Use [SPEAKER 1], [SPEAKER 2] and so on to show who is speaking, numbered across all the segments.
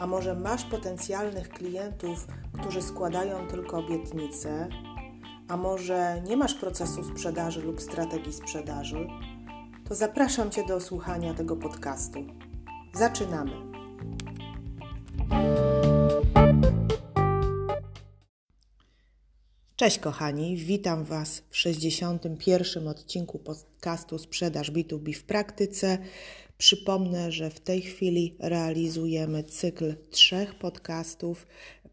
[SPEAKER 1] a może masz potencjalnych klientów, którzy składają tylko obietnice, a może nie masz procesu sprzedaży lub strategii sprzedaży, to zapraszam Cię do słuchania tego podcastu. Zaczynamy. Cześć kochani, witam Was w 61. odcinku podcastu Sprzedaż B2B w praktyce. Przypomnę, że w tej chwili realizujemy cykl trzech podcastów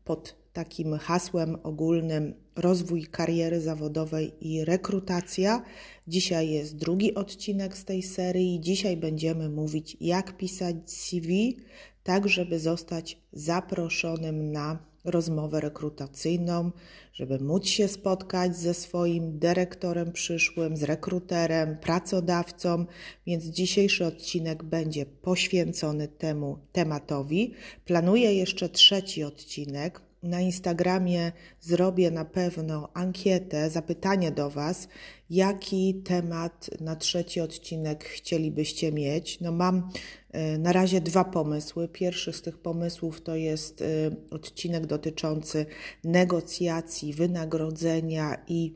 [SPEAKER 1] pod takim hasłem ogólnym rozwój kariery zawodowej i rekrutacja. Dzisiaj jest drugi odcinek z tej serii. Dzisiaj będziemy mówić, jak pisać CV, tak żeby zostać zaproszonym na rozmowę rekrutacyjną, żeby móc się spotkać ze swoim dyrektorem przyszłym, z rekruterem, pracodawcą, więc dzisiejszy odcinek będzie poświęcony temu tematowi. Planuję jeszcze trzeci odcinek, na Instagramie zrobię na pewno ankietę, zapytanie do Was, jaki temat na trzeci odcinek chcielibyście mieć. No mam e, na razie dwa pomysły. Pierwszy z tych pomysłów to jest e, odcinek dotyczący negocjacji, wynagrodzenia i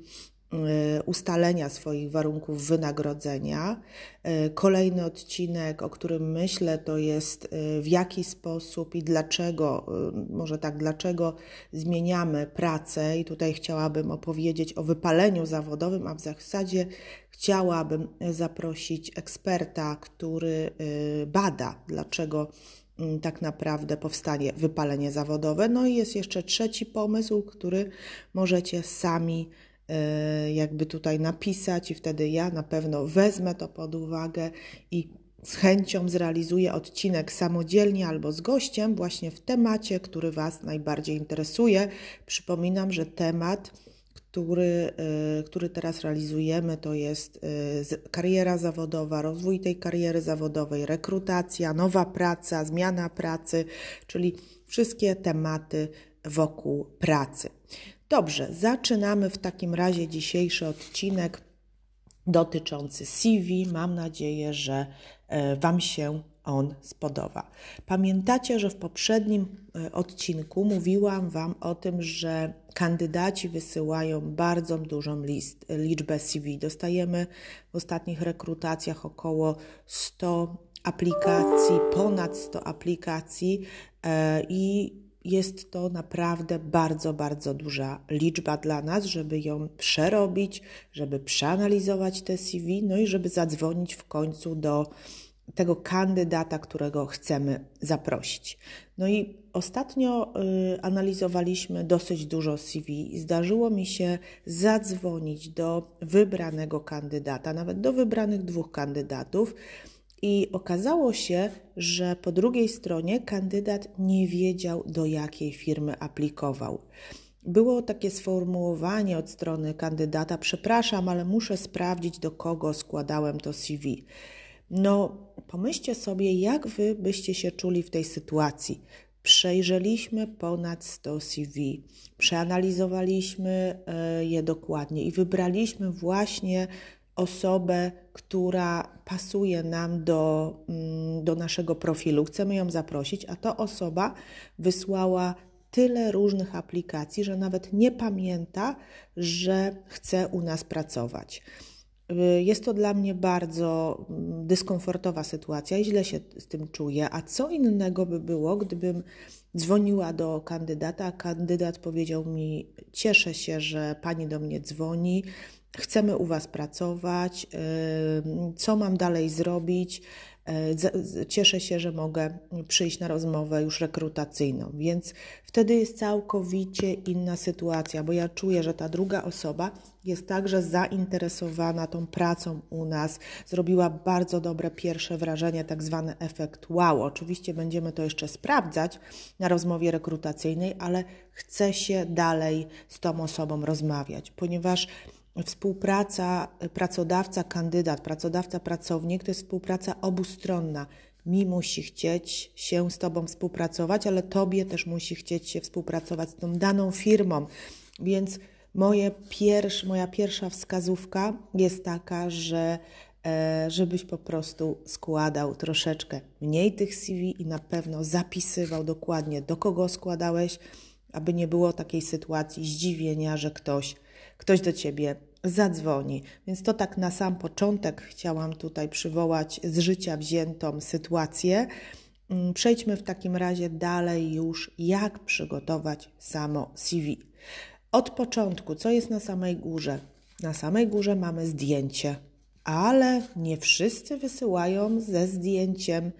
[SPEAKER 1] ustalenia swoich warunków wynagrodzenia. Y, kolejny odcinek, o którym myślę, to jest y, w jaki sposób i dlaczego, może tak, dlaczego zmieniamy pracę. I tutaj chciałabym opowiedzieć o wypaleniu zawodowym, a w zasadzie chciałabym zaprosić eksperta, który bada, dlaczego tak naprawdę powstanie wypalenie zawodowe. No i jest jeszcze trzeci pomysł, który możecie sami jakby tutaj napisać, i wtedy ja na pewno wezmę to pod uwagę i z chęcią zrealizuję odcinek samodzielnie albo z gościem, właśnie w temacie, który Was najbardziej interesuje. Przypominam, że temat, który, e, który teraz realizujemy, to jest e, kariera zawodowa, rozwój tej kariery zawodowej, rekrutacja, nowa praca, zmiana pracy, czyli wszystkie tematy wokół pracy. Dobrze, zaczynamy w takim razie dzisiejszy odcinek dotyczący CV. Mam nadzieję, że e, Wam się on spodoba. Pamiętacie, że w poprzednim e, odcinku mówiłam Wam o tym, że kandydaci wysyłają bardzo dużą list, liczbę CV. Dostajemy w ostatnich rekrutacjach około 100 aplikacji, ponad 100 aplikacji e, i jest to naprawdę bardzo, bardzo duża liczba dla nas, żeby ją przerobić, żeby przeanalizować te CV, no i żeby zadzwonić w końcu do tego kandydata, którego chcemy zaprosić. No i ostatnio y, analizowaliśmy dosyć dużo CV i zdarzyło mi się zadzwonić do wybranego kandydata, nawet do wybranych dwóch kandydatów i okazało się, że po drugiej stronie kandydat nie wiedział, do jakiej firmy aplikował. Było takie sformułowanie od strony kandydata: Przepraszam, ale muszę sprawdzić, do kogo składałem to CV. No, pomyślcie sobie, jak wy byście się czuli w tej sytuacji. Przejrzeliśmy ponad 100 CV, przeanalizowaliśmy e, je dokładnie i wybraliśmy właśnie osobę, która pasuje nam do, mm, do naszego profilu, chcemy ją zaprosić, a ta osoba wysłała tyle różnych aplikacji, że nawet nie pamięta, że chce u nas pracować. Y, jest to dla mnie bardzo mm, dyskomfortowa sytuacja i źle się z tym czuję. A co innego by było, gdybym dzwoniła do kandydata, a kandydat powiedział mi: Cieszę się, że pani do mnie dzwoni, chcemy u Was pracować, co mam dalej zrobić. cieszę się, że mogę przyjść na rozmowę już rekrutacyjną, więc wtedy jest całkowicie inna sytuacja, bo ja czuję, że ta druga osoba jest także zainteresowana tą pracą u nas, zrobiła bardzo dobre pierwsze wrażenie, tak zwany efekt wow. Oczywiście będziemy to jeszcze sprawdzać na rozmowie rekrutacyjnej, ale chce się dalej z tą osobą rozmawiać, ponieważ współpraca pracodawca, kandydat, pracodawca, pracownik to jest współpraca obustronna. Mi musi chcieć się z Tobą współpracować, ale Tobie też musi chcieć się współpracować z tą daną firmą. Więc moje pierwsz, moja pierwsza wskazówka jest taka, że e, żebyś po prostu składał troszeczkę mniej tych CV i na pewno zapisywał dokładnie, do kogo składałeś, aby nie było takiej sytuacji zdziwienia, że ktoś, ktoś do ciebie zadzwoni. Więc to tak na sam początek chciałam tutaj przywołać z życia wziętą sytuację. Mm, przejdźmy w takim razie dalej już, jak przygotować samo CV. Od początku, co jest na samej górze? Na samej górze mamy zdjęcie, ale nie wszyscy wysyłają ze zdjęciem.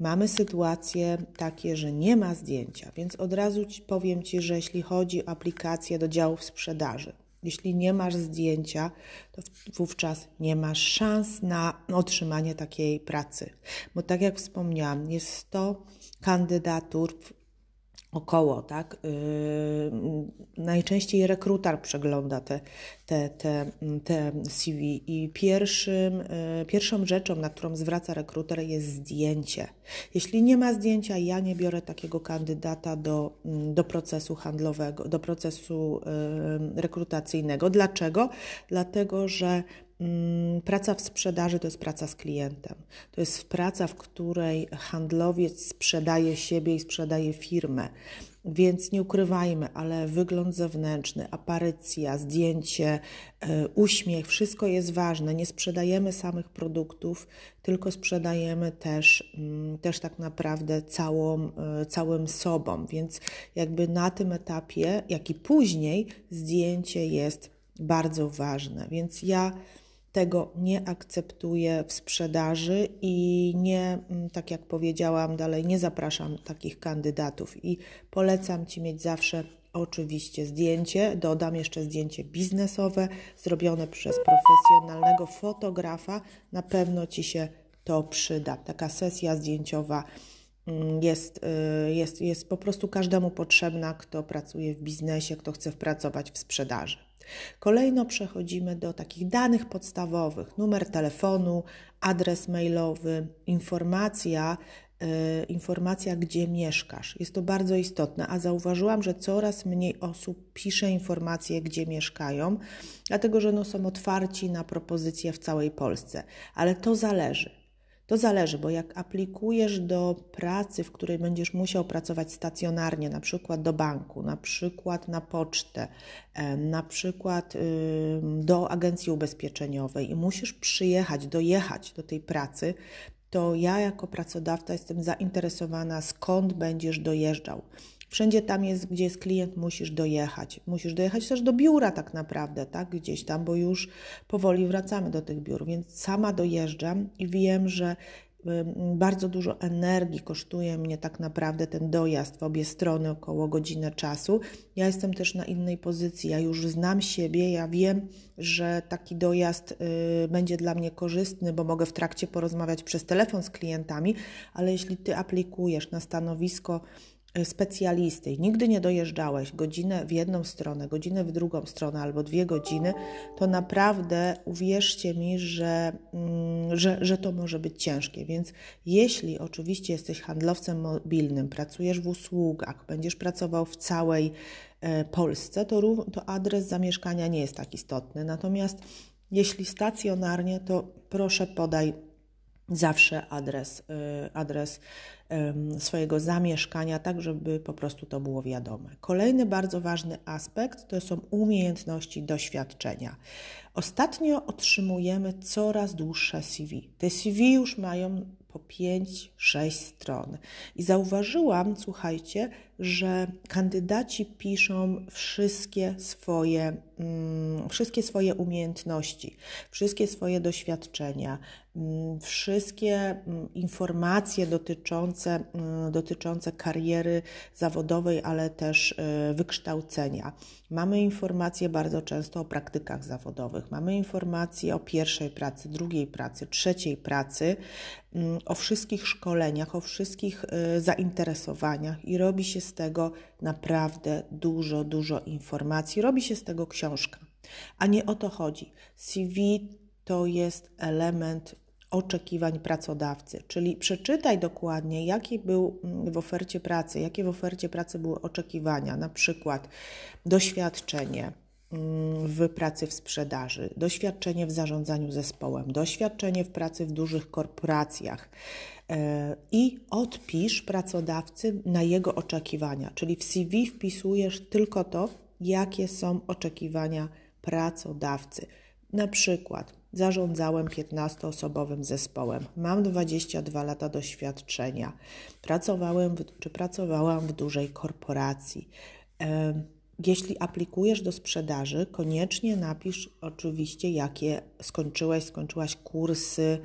[SPEAKER 1] Mamy sytuacje takie, że nie ma zdjęcia, więc od razu powiem Ci, że jeśli chodzi o aplikację do działów sprzedaży, jeśli nie masz zdjęcia, to wówczas nie masz szans na otrzymanie takiej pracy. Bo tak jak wspomniałam, jest 100 kandydatur około, tak? Yy, najczęściej rekrutar przegląda te, te, te, te CV i pierwszym, yy, pierwszą rzeczą, na którą zwraca rekruter jest zdjęcie. Jeśli nie ma zdjęcia, ja nie biorę takiego kandydata do, yy, do procesu handlowego, do procesu yy, rekrutacyjnego. Dlaczego? Dlatego, że Mm, praca w sprzedaży to jest praca z klientem. To jest praca, w której handlowiec sprzedaje siebie i sprzedaje firmę. Więc nie ukrywajmy, ale wygląd zewnętrzny, aparycja, zdjęcie, e, uśmiech, wszystko jest ważne. Nie sprzedajemy samych produktów, tylko sprzedajemy też, mm, też tak naprawdę całą, e, całym sobą. Więc jakby na tym etapie, jak i później, zdjęcie jest bardzo ważne. Więc ja tego nie akceptuję w sprzedaży i nie, mm, tak jak powiedziałam dalej, nie zapraszam takich kandydatów i polecam Ci mieć zawsze oczywiście zdjęcie, dodam jeszcze zdjęcie biznesowe zrobione przez profesjonalnego fotografa, na pewno Ci się to przyda. Taka sesja zdjęciowa mm, jest, y, jest, jest po prostu każdemu potrzebna, kto pracuje w biznesie, kto chce pracować w sprzedaży. Kolejno przechodzimy do takich danych podstawowych: numer telefonu, adres mailowy, informacja, yy, informacja, gdzie mieszkasz. Jest to bardzo istotne, a zauważyłam, że coraz mniej osób pisze informacje, gdzie mieszkają, dlatego że no, są otwarci na propozycje w całej Polsce, ale to zależy. To zależy, bo jak aplikujesz do pracy, w której będziesz musiał pracować stacjonarnie, na przykład do banku, na przykład na pocztę, na przykład do agencji ubezpieczeniowej i musisz przyjechać, dojechać do tej pracy, to ja jako pracodawca jestem zainteresowana, skąd będziesz dojeżdżał. Wszędzie tam jest, gdzie jest klient, musisz dojechać. Musisz dojechać też do biura tak naprawdę, tak? Gdzieś tam, bo już powoli wracamy do tych biur, więc sama dojeżdżam i wiem, że bardzo dużo energii kosztuje mnie tak naprawdę ten dojazd w obie strony, około godzinę czasu. Ja jestem też na innej pozycji, ja już znam siebie, ja wiem, że taki dojazd y, będzie dla mnie korzystny, bo mogę w trakcie porozmawiać przez telefon z klientami, ale jeśli ty aplikujesz na stanowisko, specjalisty i nigdy nie dojeżdżałeś godzinę w jedną stronę, godzinę w drugą stronę albo dwie godziny, to naprawdę uwierzcie mi, że, mm, że, że to może być ciężkie. Więc jeśli oczywiście jesteś handlowcem mobilnym, pracujesz w usługach, będziesz pracował w całej e, Polsce, to, to adres zamieszkania nie jest tak istotny. Natomiast jeśli stacjonarnie, to proszę podaj zawsze adres, y, adres swojego zamieszkania, tak żeby po prostu to było wiadome. Kolejny bardzo ważny aspekt to są umiejętności doświadczenia. Ostatnio otrzymujemy coraz dłuższe CV. Te CV już mają po 5-6 stron. I zauważyłam, słuchajcie, że kandydaci piszą wszystkie swoje, mm, wszystkie swoje umiejętności, wszystkie swoje doświadczenia, mm, wszystkie mm, informacje dotyczące, dotyczące kariery zawodowej, ale też e, wykształcenia. Mamy informacje bardzo często o praktykach zawodowych, mamy informacje o pierwszej pracy, drugiej pracy, trzeciej pracy, o wszystkich szkoleniach, o wszystkich e, zainteresowaniach i robi się z tego naprawdę dużo, dużo informacji. Robi się z tego książka. A nie o to chodzi. CV to jest element oczekiwań pracodawcy, czyli przeczytaj dokładnie, jaki był mm, w ofercie pracy, jakie w ofercie pracy były oczekiwania, na przykład doświadczenie, w pracy w sprzedaży, doświadczenie w zarządzaniu zespołem, doświadczenie w pracy w dużych korporacjach, E, i odpisz pracodawcy na jego oczekiwania. Czyli w CV wpisujesz tylko to, jakie są oczekiwania pracodawcy. Na przykład zarządzałem 15-osobowym zespołem, mam 22 lata doświadczenia, pracowałem w, czy pracowałam w dużej korporacji. Jeśli aplikujesz do sprzedaży, koniecznie napisz oczywiście, jakie skończyłeś, skończyłaś kursy,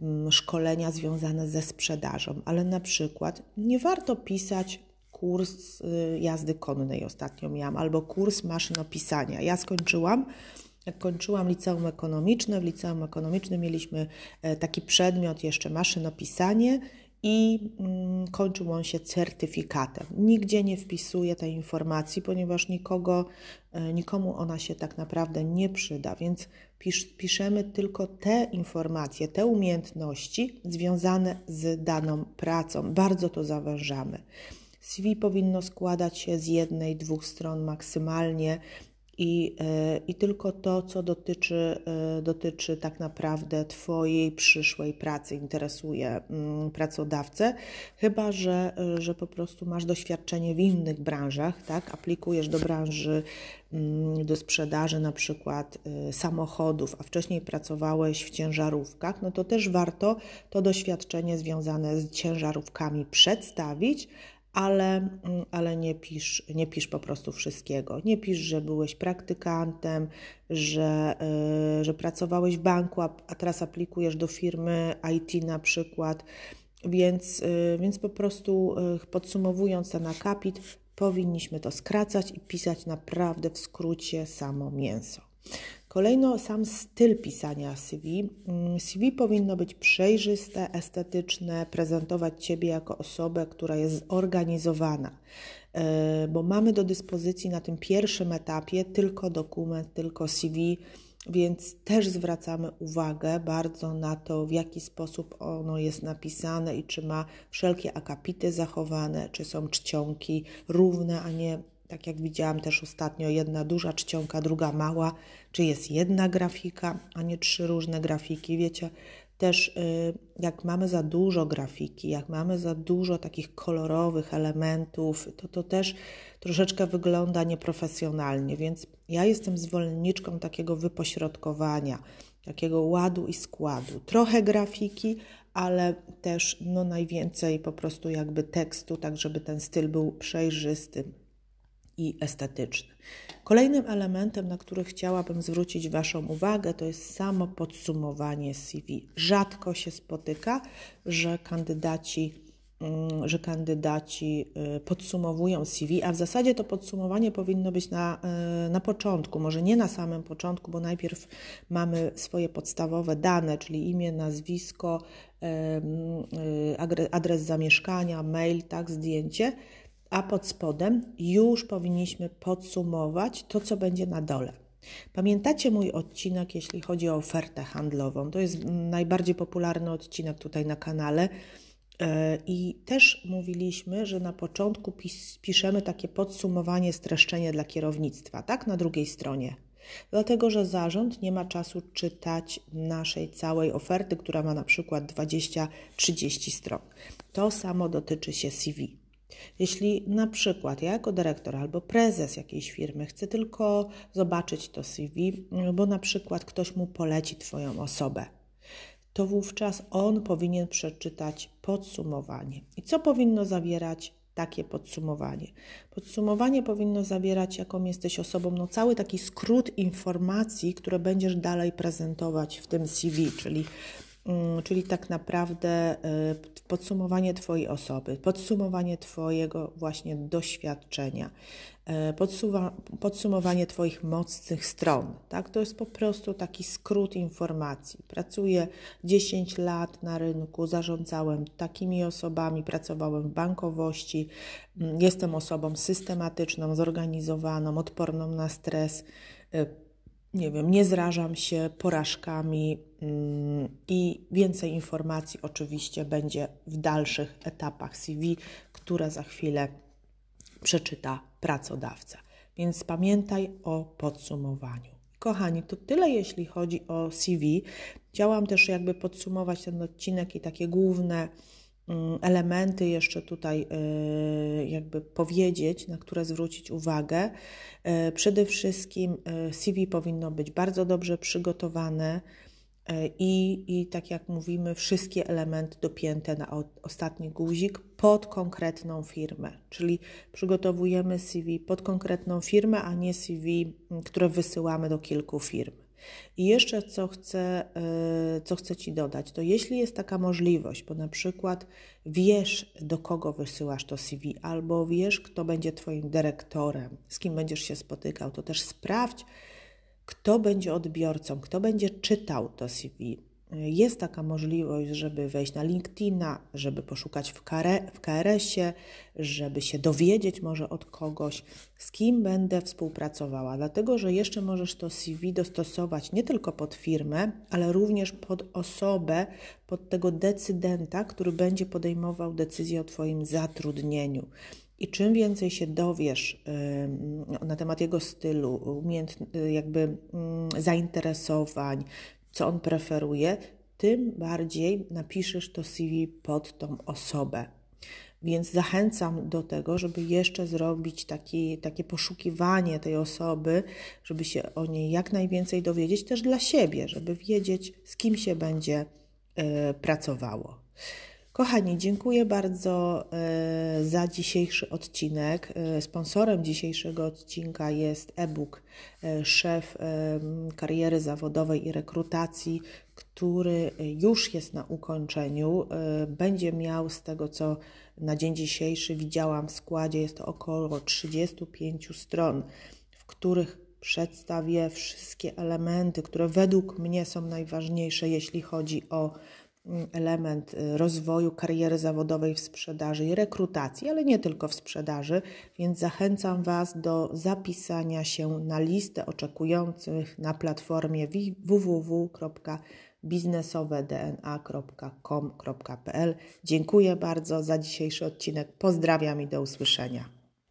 [SPEAKER 1] mm, szkolenia związane ze sprzedażą, ale na przykład nie warto pisać kurs y, jazdy konnej ostatnio miałam, albo kurs maszynopisania. Ja skończyłam, jak kończyłam liceum ekonomiczne, w liceum ekonomicznym mieliśmy e, taki przedmiot jeszcze maszynopisanie i mm, kończył on się certyfikatem. Nigdzie nie wpisuję tej informacji, ponieważ nikogo, e, nikomu ona się tak naprawdę nie przyda, więc pisz, piszemy tylko te informacje, te umiejętności związane z daną pracą. Bardzo to zawężamy. CV powinno składać się z jednej, dwóch stron maksymalnie i, e, i tylko to, co dotyczy, e, dotyczy tak naprawdę Twojej przyszłej pracy, interesuje mm, pracodawcę, chyba że, e, że po prostu masz doświadczenie w innych branżach, tak? aplikujesz do branży mm, do sprzedaży na przykład samochodów, a wcześniej pracowałeś w ciężarówkach, no to też warto to doświadczenie związane z ciężarówkami przedstawić, ale, mm, ale nie, pisz, nie pisz po prostu wszystkiego. Nie pisz, że byłeś praktykantem, że, yy, że pracowałeś w banku, a, a, teraz aplikujesz do firmy IT na przykład. Więc, yy, więc po prostu yy, podsumowując ten akapit, powinniśmy to skracać i pisać naprawdę w skrócie samo mięso. Kolejno sam styl pisania CV. Mm, CV powinno być przejrzyste, estetyczne, prezentować Ciebie jako osobę, która jest zorganizowana, e, bo mamy do dyspozycji na tym pierwszym etapie tylko dokument, tylko CV, więc też zwracamy uwagę bardzo na to, w jaki sposób ono jest napisane i czy ma wszelkie akapity zachowane, czy są czcionki równe, a nie tak jak widziałam też ostatnio, jedna duża czcionka, druga mała, czy jest jedna grafika, a nie trzy różne grafiki. Wiecie, też y, jak mamy za dużo grafiki, jak mamy za dużo takich kolorowych elementów, to to też troszeczkę wygląda nieprofesjonalnie, więc ja jestem zwolenniczką takiego wypośrodkowania, takiego ładu i składu. Trochę grafiki, ale też no najwięcej po prostu jakby tekstu, tak żeby ten styl był przejrzysty, i estetyczny. Kolejnym elementem, na który chciałabym zwrócić Waszą uwagę, to jest samo podsumowanie CV. Rzadko się spotyka, że kandydaci, mm, że kandydaci y, podsumowują CV, a w zasadzie to podsumowanie powinno być na, y, na początku, może nie na samym początku, bo najpierw mamy swoje podstawowe dane, czyli imię, nazwisko, y, adres zamieszkania, mail, tak, zdjęcie a pod spodem już powinniśmy podsumować to, co będzie na dole. Pamiętacie mój odcinek, jeśli chodzi o ofertę handlową? To jest najbardziej popularny odcinek tutaj na kanale. E, I też mówiliśmy, że na początku pis, piszemy takie podsumowanie, streszczenie dla kierownictwa, tak? Na drugiej stronie. Dlatego, że zarząd nie ma czasu czytać naszej całej oferty, która ma na przykład 20-30 stron. To samo dotyczy się CV. Jeśli na przykład ja jako dyrektor albo prezes jakiejś firmy chcę tylko zobaczyć to CV, bo na przykład ktoś mu poleci Twoją osobę, to wówczas on powinien przeczytać podsumowanie. I co powinno zawierać takie podsumowanie. Podsumowanie powinno zawierać, jaką jesteś osobą, no cały taki skrót informacji, które będziesz dalej prezentować w tym CV, czyli czyli tak naprawdę y, podsumowanie Twojej osoby, podsumowanie Twojego właśnie doświadczenia, y, podsumowanie Twoich mocnych stron. Tak? To jest po prostu taki skrót informacji. Pracuję 10 lat na rynku, zarządzałem takimi osobami, pracowałem w bankowości, mm, jestem osobą systematyczną, zorganizowaną, odporną na stres y, nie wiem, nie zrażam się porażkami mm, i więcej informacji oczywiście będzie w dalszych etapach CV, które za chwilę przeczyta pracodawca. Więc pamiętaj o podsumowaniu. Kochani, to tyle jeśli chodzi o CV. Chciałam też jakby podsumować ten odcinek i takie główne elementy jeszcze tutaj y, jakby powiedzieć, na które zwrócić uwagę. Y, przede wszystkim y, CV powinno być bardzo dobrze przygotowane i, i tak jak mówimy, wszystkie elementy dopięte na ostatni guzik pod konkretną firmę, czyli przygotowujemy CV pod konkretną firmę, a nie CV, które wysyłamy do kilku firm. I jeszcze co chcę, e, co chcę Ci dodać, to jeśli jest taka możliwość, bo na przykład wiesz, do kogo wysyłasz to CV, albo wiesz, kto będzie Twoim dyrektorem, z kim będziesz się spotykał, to też sprawdź, kto będzie odbiorcą, kto będzie czytał to CV jest taka możliwość, żeby wejść na LinkedIna, żeby poszukać w, w KRS-ie, żeby się dowiedzieć może od kogoś, z kim będę współpracowała. Dlatego, że jeszcze możesz to CV dostosować nie tylko pod firmę, ale również pod osobę, pod tego decydenta, który będzie podejmował decyzję o Twoim zatrudnieniu. I czym więcej się dowiesz na temat jego stylu, jakby zainteresowań, co on preferuje, tym bardziej napiszesz to CV pod tą osobę. Więc zachęcam do tego, żeby jeszcze zrobić taki, takie poszukiwanie tej osoby, żeby się o niej jak najwięcej dowiedzieć, też dla siebie, żeby wiedzieć, z kim się będzie y, pracowało. Kochani, dziękuję bardzo e, za dzisiejszy odcinek. E, sponsorem dzisiejszego odcinka jest e-book e, Szef Kariery Zawodowej i Rekrutacji, który już jest na ukończeniu. Będzie miał z tego, co na dzień dzisiejszy widziałam w składzie, jest to około 35 stron, w których przedstawię wszystkie elementy, które według mnie są najważniejsze, jeśli chodzi o element y, rozwoju kariery zawodowej w sprzedaży i rekrutacji, ale nie tylko w sprzedaży, więc zachęcam Was do zapisania się na listę oczekujących na platformie www.biznesowedna.com.pl. Dziękuję bardzo za dzisiejszy odcinek. Pozdrawiam i do usłyszenia.